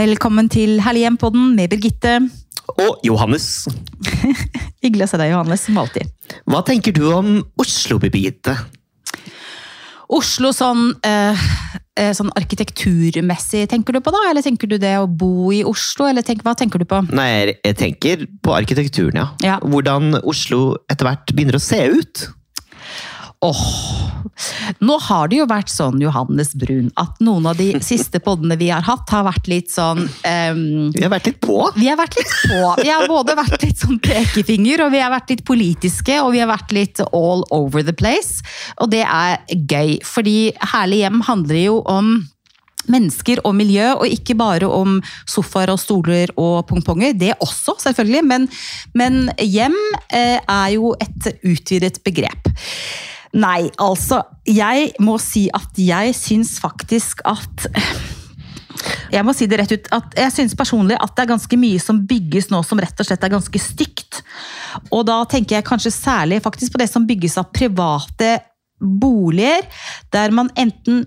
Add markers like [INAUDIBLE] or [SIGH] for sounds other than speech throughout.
Velkommen til Herlig hjem-podden med Birgitte. Og Johannes. [LAUGHS] Hyggelig å se deg, Johannes, som alltid. Hva tenker du om Oslo, Birgitte? Oslo sånn, eh, eh, sånn arkitekturmessig, tenker du på da? Eller tenker du det å bo i Oslo, eller tenk, hva tenker du på? Nei, jeg- jeg tenker på arkitekturen, ja. Ja. Hvordan Oslo etter hvert begynner å se ut. Åh, nå har det jo vært sånn, Johannes Brun, at noen av de [LAUGHS] siste poddene vi har hatt, har vært litt sånn um, Vi har vært litt på. Vi har vært litt på. Vi har både vært litt sånn pekefinger, og vi har vært litt politiske, og vi har vært litt all over the place. Og det er gøy, fordi Herlig hjem handler jo om mennesker og miljø, og ikke bare om sofaer og stoler og pongponger. Det også, selvfølgelig, men, men hjem eh, er jo et utvidet begrep. Nei, altså, jeg må si at jeg syns faktisk at jeg må si det rett ut, at jeg syns personlig at det er ganske mye som bygges nå som rett og slett er ganske stygt. Og da tenker jeg kanskje særlig faktisk på det som bygges av private boliger, der man enten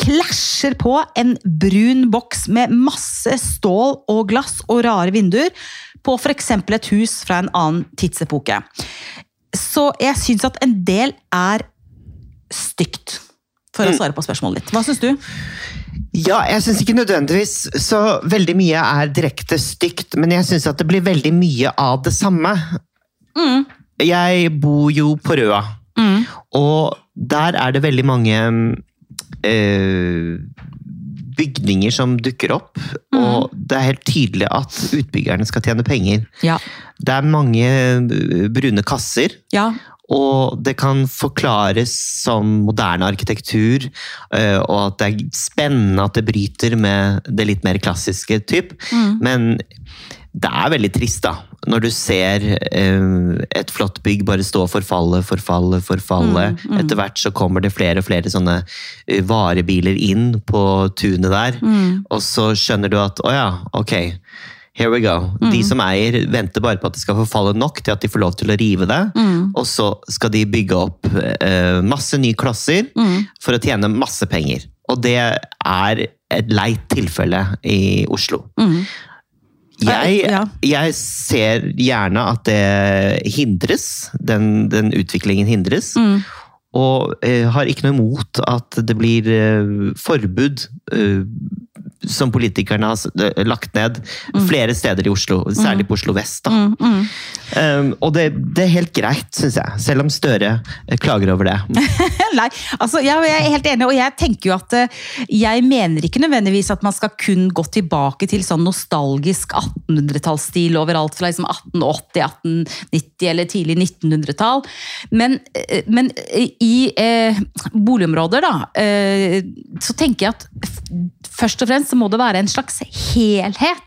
klasjer på en brun boks med masse stål og glass og rare vinduer på f.eks. et hus fra en annen tidsepoke. Så jeg syns at en del er stygt, for å svare på spørsmålet ditt. Hva syns du? Ja, jeg syns ikke nødvendigvis så veldig mye er direkte stygt, men jeg syns at det blir veldig mye av det samme. Mm. Jeg bor jo på Røa, Mm. og der er det veldig mange eh, bygninger som dukker opp, og det er helt tydelig at utbyggerne skal tjene penger. Ja. Det er mange eh, brune kasser, ja. og det kan forklares som moderne arkitektur, eh, og at det er spennende at det bryter med det litt mer klassiske typ. Men det er veldig trist, da. Når du ser eh, et flott bygg bare stå og forfalle, forfalle, forfalle. Etter hvert så kommer det flere og flere sånne eh, varebiler inn på tunet der. Og så skjønner du at å ja, ok. Here we go. De som eier, venter bare på at det skal forfalle nok til at de får lov til å rive det. Og så skal de bygge opp eh, masse nye klosser for å tjene masse penger. Og det er et leit tilfelle i Oslo. Jeg, jeg ser gjerne at det hindres, den, den utviklingen hindres. Og eh, har ikke noe imot at det blir eh, forbud eh, som politikerne har lagt ned flere steder i Oslo, særlig på Oslo vest. Da. Um, og det, det er helt greit, syns jeg, selv om Støre eh, klager over det. [LAUGHS] Nei, altså jeg, jeg er helt enig, og jeg tenker jo at eh, jeg mener ikke nødvendigvis at man skal kun gå tilbake til sånn nostalgisk 1800-tallsstil overalt fra liksom 1880, 1890 eller tidlig 1900-tall. Men, eh, men i eh, boligområder, da, eh, så tenker jeg at først og fremst så må det være en slags helhet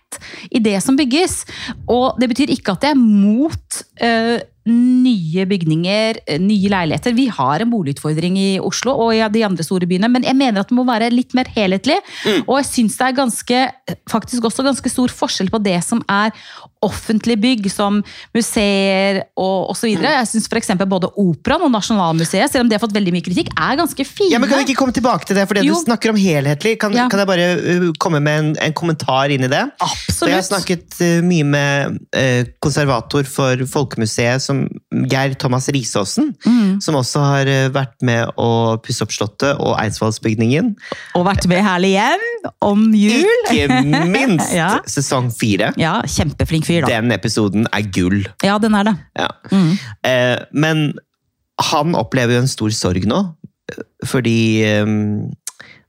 i det som bygges. Og det betyr ikke at jeg er mot uh, nye bygninger, eh, nye leiligheter. Vi har en boligutfordring i Oslo og i de andre store byene, men jeg mener at det må være litt mer helhetlig. Og jeg syns det er ganske, faktisk også ganske stor forskjell på det som er offentlige bygg, som museer og osv. videre Jeg syns f.eks. både Operaen og Nasjonalmuseet, selv om de har fått veldig mye kritikk, er ganske fine. Ja, men Kan vi ikke komme tilbake til det? For det du snakker om helhetlig, kan, Ja. kan jeg bare uh, komme med en, en kommentar inn i det? For Jeg har snakket uh, mye med uh, konservator for Folkemuseet, som Geir Thomas Risaasen. Mm. Som også har uh, vært med å pusse opp Slottet og Eidsvollsbygningen. Og vært med herlig hjem om jul. Ikke minst [LAUGHS] Ja. sesong fire. Ja, kjempeflink fyr, da. Den episoden er gull. Ja, den er det. Ja. Mm. Eh, men han opplever jo en stor sorg nå, eh, fordi eh,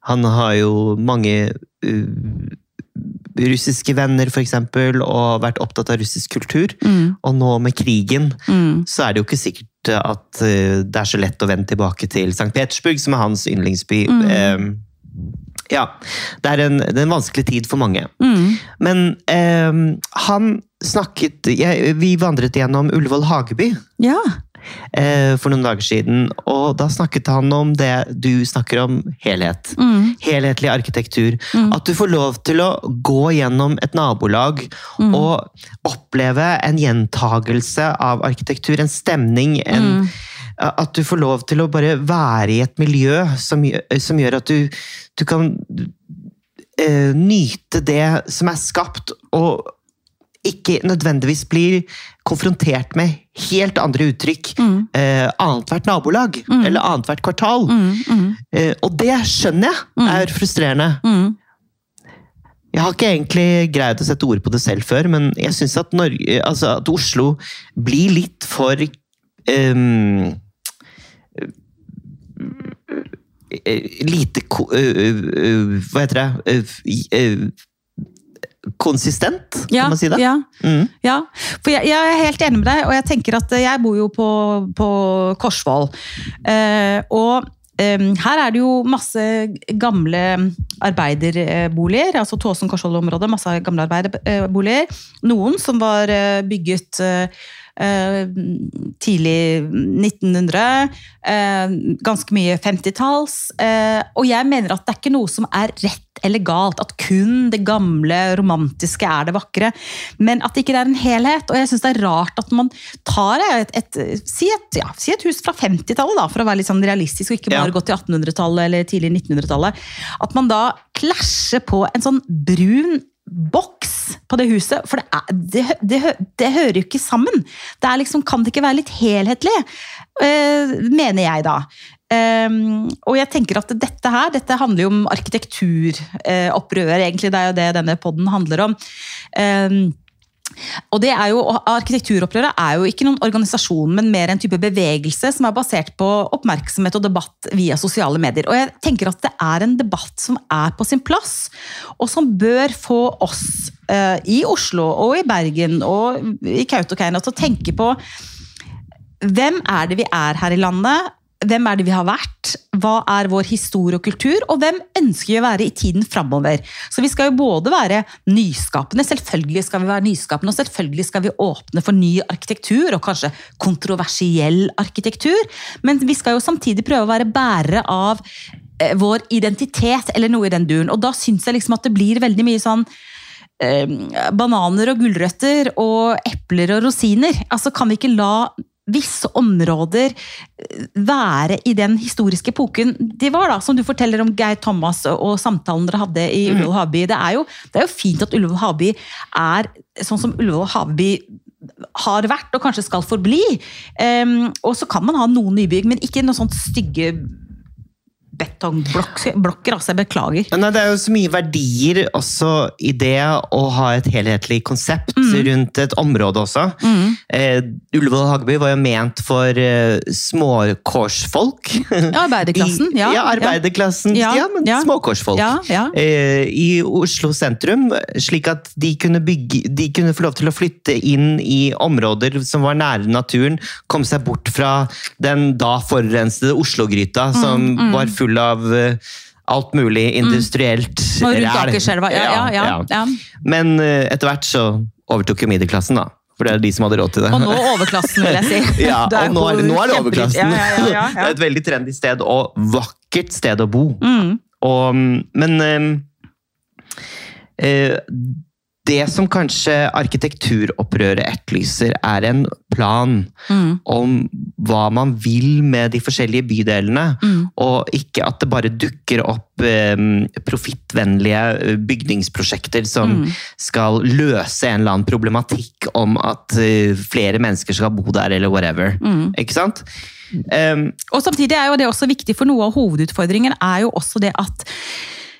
han har jo mange uh, russiske venner, for eksempel, og vært opptatt av russisk kultur. Mm. Og nå med krigen, Mm. så er det jo ikke sikkert at eh, det er så lett å vende tilbake til St. Petersburg, som er hans yndlingsby. Mm. Ja, det er, en, det er en vanskelig tid for mange. Mm. Men eh, han snakket jeg, Vi vandret gjennom Ullevål Hageby Ja. eh, for noen dager siden, og da snakket han om det du snakker om, helhet. Mm. Helhetlig arkitektur. At du får lov til å gå gjennom et nabolag Mm. og oppleve en gjentagelse av arkitektur, en stemning, en, Mm. At du får lov til å bare være i et miljø som, som gjør at du, du kan uh, nyte det som er skapt, og ikke nødvendigvis bli konfrontert med helt andre uttrykk Mm. uh, annethvert nabolag eller annethvert kvartal. Mm, Uh, og det skjønner jeg er frustrerende. Jeg har ikke egentlig greid å sette ord på det selv før, men jeg syns at, altså at Oslo blir litt for ehm, eh, Lite ko, eh, eh, Hva heter det? Eh, eh, konsistent, Ja, kan man si det? ja. Mm. Ja, for jeg, jeg er helt enig med deg, og jeg tenker at jeg bor jo på, på Korsvoll. Eh, og eh, her er det jo masse gamle arbeiderboliger, altså Tåsen Korsvoll-området, masse gamle arbeiderboliger. Noen som var eh, bygget eh, eh, tidlig 1900, eh, ganske mye 50-talls. Eh, og jeg mener at det er ikke noe som er rett eller galt, at kun det gamle, romantiske er det vakre, men at det ikke er en helhet. Og jeg syns det er rart at man tar et, et, si, et ja, si et hus fra 50-tallet, da, for å være litt sånn realistisk, og ikke bare Ja. gå til 1800-tallet eller tidlig 1900-tallet. At man da klasjer på en sånn brun boks på det huset, for det, er, det, det, det hører jo ikke sammen. Det er liksom, kan det ikke være litt helhetlig? Eh, mener jeg da. Um, og jeg tenker at dette her, dette handler jo om arkitekturopprør, egentlig. Det er jo det denne podden handler om. Um, og det er jo, Arkitekturopprøret er jo ikke noen organisasjon, men mer en type bevegelse som er basert på oppmerksomhet og debatt via sosiale medier. Og jeg tenker at det er en debatt som er på sin plass, og som bør få oss i Oslo og i Bergen og i Kautokeino til å tenke på hvem er det vi er her i landet? Hvem er det vi har vært? Hva er vår historie og kultur? Og hvem ønsker vi å være i tiden framover? Så vi skal jo både være nyskapende, selvfølgelig skal vi være nyskapende, og selvfølgelig skal vi åpne for ny arkitektur, og kanskje kontroversiell arkitektur. Men vi skal jo samtidig prøve å være bærere av eh, vår identitet, eller noe i den duren. Og da syns jeg liksom at det blir veldig mye sånn eh, bananer og gulrøtter og epler og rosiner. Altså Kan vi ikke la visse områder eh, være i den historiske epoken de var, da, som du forteller om Geir Thomas og, samtalen dere hadde i Ullevål Havby. Det er, jo, det er jo fint at Ullevål Havby er sånn som Ullevål Havby har vært, og kanskje skal forbli. Um, og så kan man ha noen nybygg, men ikke noen sånt stygge betongblokker. Altså, jeg beklager. Nei, det er jo så mye verdier også i det å ha et helhetlig konsept rundt et område også. Eh, Ullevål Hageby var jo ment for eh, småkårsfolk. Ja, arbeiderklassen. [LAUGHS] I, Ja, ja, arbeiderklassen. Ja, Ja, men ja. småkårsfolk. Ja, ja. Eh, I Oslo sentrum, slik at de kunne, bygge, de kunne få lov til å flytte inn i områder som var nære naturen, komme seg bort fra den da forurensede Oslo-gryta, som Mm, var full av eh, alt mulig industrielt Og rundt. Akerselva. Ja, ja, ja. Men eh, etter hvert så overtok jo middelklassen, da. For det er de som hadde råd til det. Og nå overklassen, vil jeg si. [LAUGHS] [LAUGHS] ja, og nå er, det- nå er det overklassen. [LAUGHS] Det er et veldig trendy sted, og vakkert sted å bo. Mm. Og, men eh, eh, det som kanskje arkitekturopprøret etterlyser, er en plan Mm. om hva man vil med de forskjellige bydelene. Mm. Og ikke at det bare dukker opp eh, profittvennlige eh, bygningsprosjekter som Mm. skal løse en eller annen problematikk om at eh, flere mennesker skal bo der, eller whatever. Mm. Ikke sant? Um, Og samtidig er jo det også viktig, for noe av hovedutfordringen er jo også det at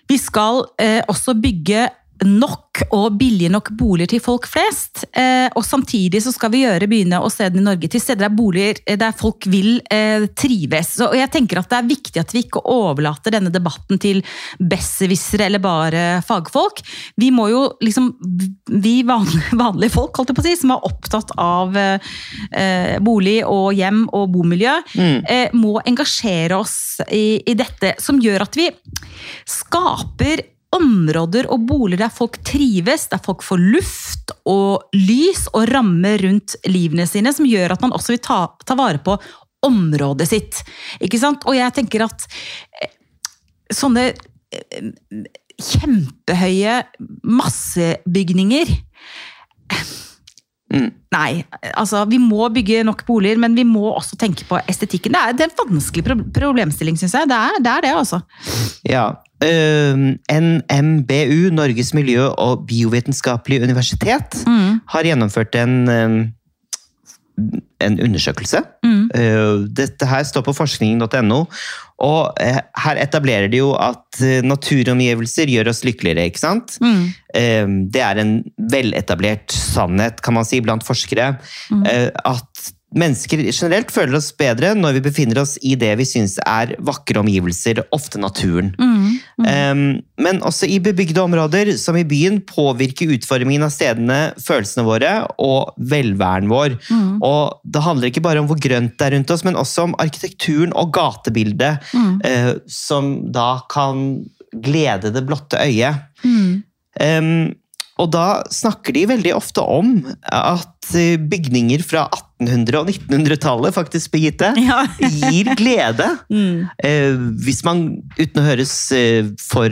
vi skal eh, også bygge nok og billige nok boliger til folk flest. Eh, og samtidig så skal vi gjøre byene og stedene i Norge til steder der boliger eh, der folk vil eh, trives. Så, og jeg tenker at det er viktig at vi ikke overlater denne debatten til besserwissere eller bare fagfolk. Vi må jo liksom, vi vanlige, [LAUGHS] folk, holdt jeg på å si, som er opptatt av bolig og hjem og bomiljø, eh, må engasjere oss i, i dette, som gjør at vi skaper områder og boliger der folk trives, der folk får luft og lys og rammer rundt livene sine, som gjør at man også vil ta, ta vare på området sitt. Ikke sant? Og jeg tenker at eh, sånne eh, kjempehøye massebygninger Mm. Nei, altså vi må bygge nok boliger, men vi må også tenke på estetikken. Det er, det er en vanskelig problemstilling, syns jeg. Det er, det er det, altså. Ja, NMBU, Norges miljø- og biovitenskapelige universitet, Mm. har gjennomført en, eh, en undersøkelse. Mm. Eh, Dette her står på forskning.no, og eh, her etablerer de jo at eh, naturomgivelser gjør oss lykkeligere, ikke sant? Mm. Det er en veletablert sannhet, kan man si, blant forskere. Mm. At mennesker generelt føler oss bedre når vi befinner oss i det vi syns er vakre omgivelser, ofte naturen. Mm. Um, men også i bebygde områder, som i byen, påvirker utformingen av stedene følelsene våre og velværen vår. Mm. Og det handler ikke bare om hvor grønt det er rundt oss, men også om arkitekturen og gatebildet, Mm. eh, som da kan glede det blotte øyet. Mm. Um, og da snakker de veldig ofte om at eh, bygninger fra 1800- og 1900-tallet, faktisk, Birgitte, Ja. gir glede. [LAUGHS] Mm. Eh, hvis man, uten å høres eh, for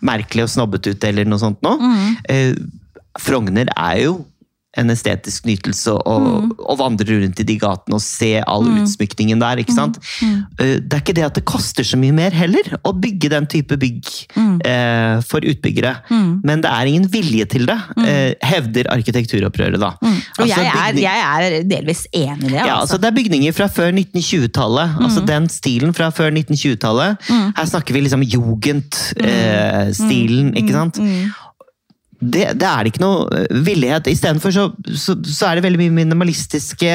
merkelig og snobbete ut eller noe sånt nå, Mm. eh, Frogner er jo en estetisk nytelse å Mm. vandre rundt i de gatene og se all utsmykningen der. ikke sant? Mm. Eh, Det er ikke det at det koster så mye mer heller å bygge den type bygg Mm. eh, for utbyggere. Mm. Men det er ingen vilje til det, eh, hevder arkitekturopprøret. da. Mm. Og Altså, jeg er, jeg er delvis enig i det. ja, altså Altså. Det er bygninger fra før 1920-tallet. altså Den stilen fra før 1920-tallet. Mm. Her snakker vi liksom jugendstilen, ikke sant? Det, det er det ikke noe eh, villighet. Istedenfor så, så, så er det veldig mye minimalistiske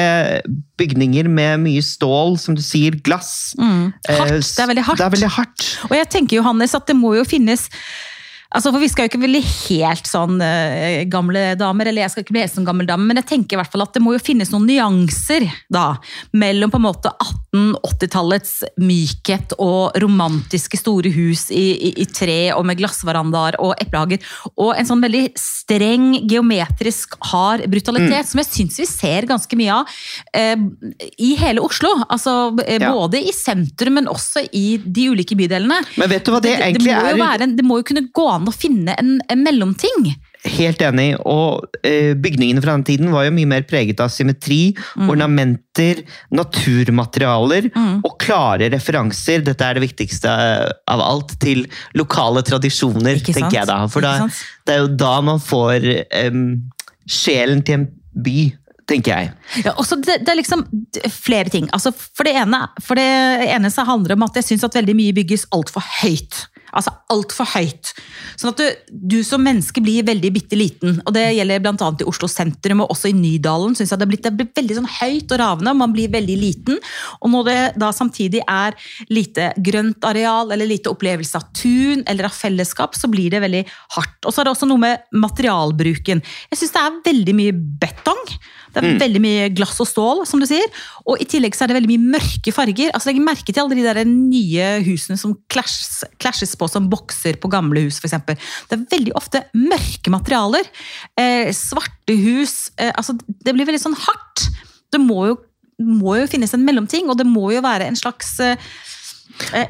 bygninger med mye stål, som du sier, glass. Mm. Hardt. Eh, Det er veldig hardt. Det er veldig hardt. Og jeg tenker Johannes, at det må jo finnes Altså, for Vi skal jo ikke bli helt sånn uh, gamle damer, eller jeg skal ikke bli helt sånn gammel dame, men jeg tenker i hvert fall at det må jo finnes noen nyanser da, mellom på en måte 1880-tallets mykhet og romantiske store hus i, i, i tre og med glassverandaer og eplehager, og en sånn veldig streng, geometrisk hard brutalitet, som jeg syns vi ser ganske mye av eh, i hele Oslo. Altså eh, Ja. Både i sentrum, men også i de ulike bydelene. Men vet du hva det, Det, det, egentlig det er? en- det må jo kunne gå an å finne en, en mellomting. Helt enig. Og eh, bygningene fra den tiden var jo mye mer preget av symmetri, Mm. ornamenter, naturmaterialer og klare referanser. Dette er det viktigste eh, av alt, til lokale tradisjoner, Ikke sant? tenker jeg da. For da, det er jo da man får um, sjelen til en by, tenker jeg. Ja, også det, det er liksom flere ting. Altså, for, det ene, for det ene så handler det om at jeg syns at veldig mye bygges altfor høyt. Altså altfor høyt. Sånn at du, du som menneske blir veldig bitte liten. Og det gjelder bl.a. i Oslo sentrum og også i Nydalen. Synes jeg det, blitt, det blir veldig sånn høyt og ravende, og man blir veldig liten. Og når det da samtidig er lite grønt areal eller lite opplevelse av tun eller av fellesskap, så blir det veldig hardt. Og så er det også noe med materialbruken. Jeg syns det er veldig mye betong. Det er veldig mye glass og stål, som du sier. Og i tillegg så er det veldig mye mørke farger. Altså Legg merke til alle de der nye husene som clashes, clashes på som bokser på gamle hus, f.eks. Det er veldig ofte mørke materialer. Eh, svarte hus. Eh, altså Det blir veldig sånn hardt. Det må jo, må jo finnes en mellomting, og det må jo være en slags eh,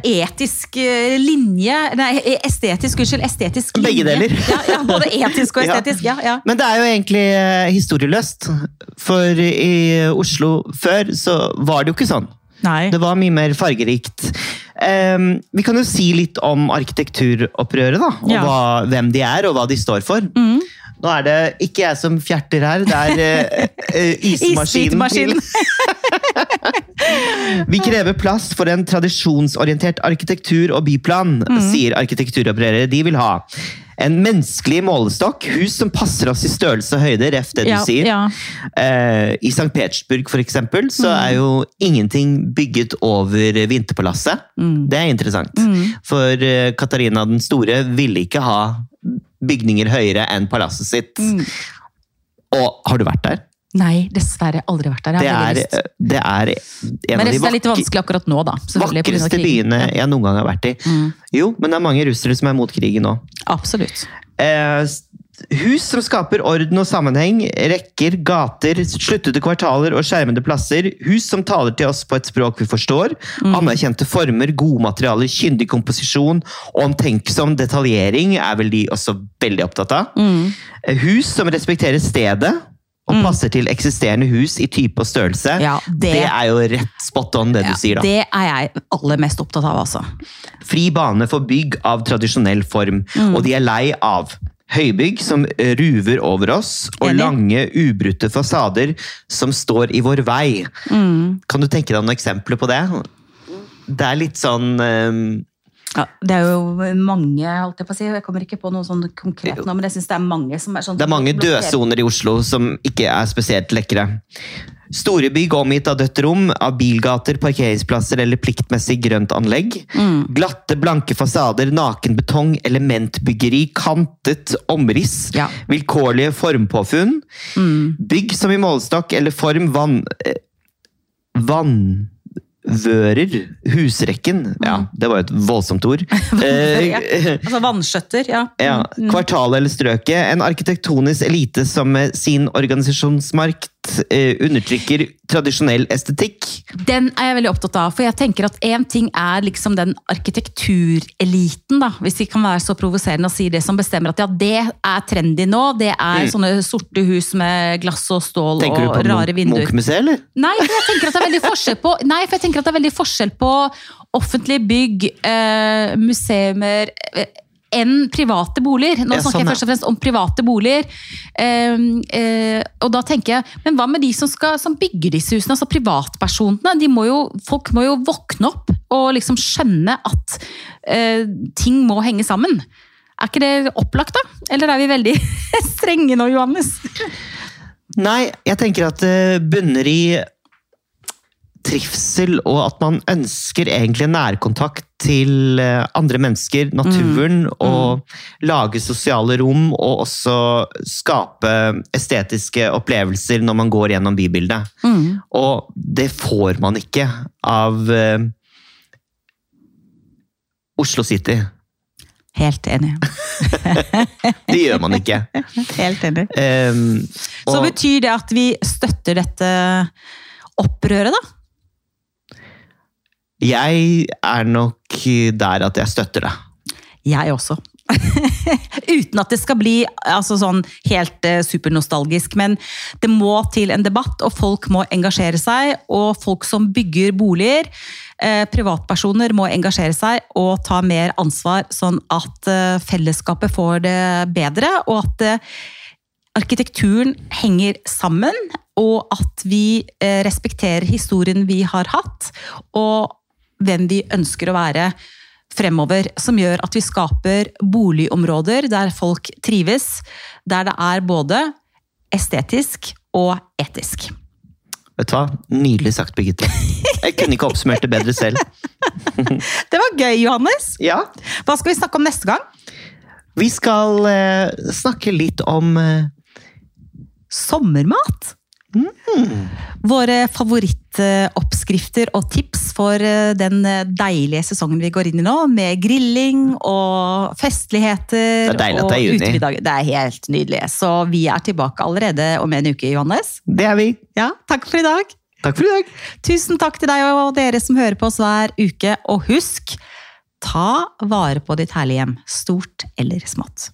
etisk eh, linje Nei, estetisk, unnskyld. Estetisk linje. Begge deler. [LAUGHS] Ja, ja, både etisk og [LAUGHS] estetisk. ja, ja. Men det er jo egentlig eh, historieløst. For i Oslo før så var det jo ikke sånn. Nei. Det var mye mer fargerikt. Um, vi kan jo si litt om arkitekturopprøret, da. Og hva, hvem de er, og hva de står for. Mm. Nå er det ikke jeg som fjerter her, det er [LAUGHS] uh, uh, ismaskinen. Isbitmaskinen. Vi krever plass for en tradisjonsorientert arkitektur og byplan, Mm. sier arkitekturoperere. De vil ha en menneskelig målestokk, hus som passer oss i størrelse og høyde, ref det du Ja, sier. ja. Eh, I St. Petersburg for eksempel, så Mm. er jo ingenting bygget over Vinterpalasset. Mm. Det er interessant. Mm. For eh, Katarina den store ville ikke ha bygninger høyere enn palasset sitt. Mm. Og har du vært der? Nei, dessverre aldri vært der. Det er, det er en Men av de synes litt vanskelig akkurat nå, da. vakreste byene jeg noen gang har vært i. Mm. Jo, men det er mange russere som er mot krigen nå. Absolutt. Eh, hus som skaper orden og sammenheng, rekker, gater, sluttede kvartaler og skjermede plasser. Hus som taler til oss på et språk vi forstår. Mm. Anerkjente former, gode materialer, kyndig komposisjon og omtenksom detaljering er vel de også veldig opptatt av. Mm. Eh, Hus som respekterer stedet. Og passer til eksisterende hus i type og størrelse. Ja, det... det- er jo rett spot on, det Ja, du sier, da. det er jeg aller mest opptatt av, altså. Fri bane for bygg av tradisjonell form, Mm. og de er lei av høybygg som ruver over oss, og Enig. lange, ubrutte fasader som står i vår vei. Mm. Kan du tenke deg noen eksempler på det? Det er litt sånn eh, Ja, det er jo mange, holdt jeg på å si. Jeg kommer ikke på noe sånn konkret nå, men jeg syns det er mange som er sånn Det er mange dødsoner i Oslo som ikke er spesielt lekre. Store bygg omgitt av dødt rom, av bilgater, parkeringsplasser eller pliktmessig grønt anlegg. Glatte, blanke fasader, naken betong, elementbyggeri, kantet omriss, Ja. vilkårlige formpåfunn. Bygg som i målestokk eller form vann... eh, Vannvører. Husrekken. Ja, det var jo et voldsomt ord. [LAUGHS] Ja. Eh, [LAUGHS] Altså vannskjøtter, ja. ja, Kvartalet eller strøket. En arkitektonisk elite som med sin organisasjonsmakt eh, undertrykker tradisjonell estetikk. Den er jeg veldig opptatt av, for jeg tenker at én ting er liksom den arkitektureliten, da, hvis vi kan være så provoserende og si det som bestemmer at ja, det er trendy nå, det er sånne sorte hus med glass og stål Mm. Tenker og og vinduer. rare du vinduer. Munch-museet, eller? Nei, for jeg tenker at det er veldig forskjell på, nei, for jeg tenker at det er veldig forskjell på offentlige bygg, eh, museumer eh, enn private boliger. Nå snakker sånn, jeg først og fremst om private boliger. Eh, eh, og da tenker jeg, men hva med de som, skal, som bygger disse husene, altså privatpersonene? De må jo, folk må jo våkne opp og liksom skjønne at eh, ting må henge sammen. Er ikke det opplagt, da? Eller er vi veldig [LAUGHS] strenge nå, Johannes? Nei, jeg tenker at det bunner i trivsel, og at man ønsker egentlig nærkontakt til eh, andre mennesker, naturen, og lage sosiale rom, og også skape estetiske opplevelser når man går gjennom bybildet. Og det får man ikke av eh, Oslo City. Helt enig. [LAUGHS] Det gjør man ikke. [LAUGHS] Helt enig. Um, Så betyr det at vi støtter dette opprøret, da? Jeg er nok der at jeg støtter det. Jeg også. [LAUGHS] Uten at det skal bli altså sånn helt eh, supernostalgisk, men det må til en debatt, og folk må engasjere seg. Og folk som bygger boliger, eh, privatpersoner, må engasjere seg og ta mer ansvar, sånn at eh, fellesskapet får det bedre, og at eh, arkitekturen henger sammen, og at vi eh, respekterer historien vi har hatt, og hvem vi ønsker å være fremover, som gjør at vi skaper boligområder der folk trives, der det er både estetisk og etisk. Vet du hva? Nydelig sagt, Birgitte. Jeg kunne ikke oppsummert det bedre selv. [LAUGHS] Det var gøy, Johannes! Ja, Hva skal vi snakke om neste gang? Vi skal eh, snakke litt om eh, Sommermat! Våre favorittoppskrifter og tips for eh, den deilige sesongen vi går inn i nå, med grilling og festligheter. Det er deilig at det er juni. utemiddager. Det er helt nydelig. Så vi er tilbake allerede om en uke, Johannes. Det er vi. Ja, takk for i dag. Takk for i dag. Tusen takk til deg og dere som hører på oss hver uke. Og husk, ta vare på ditt herlige hjem, stort eller smått.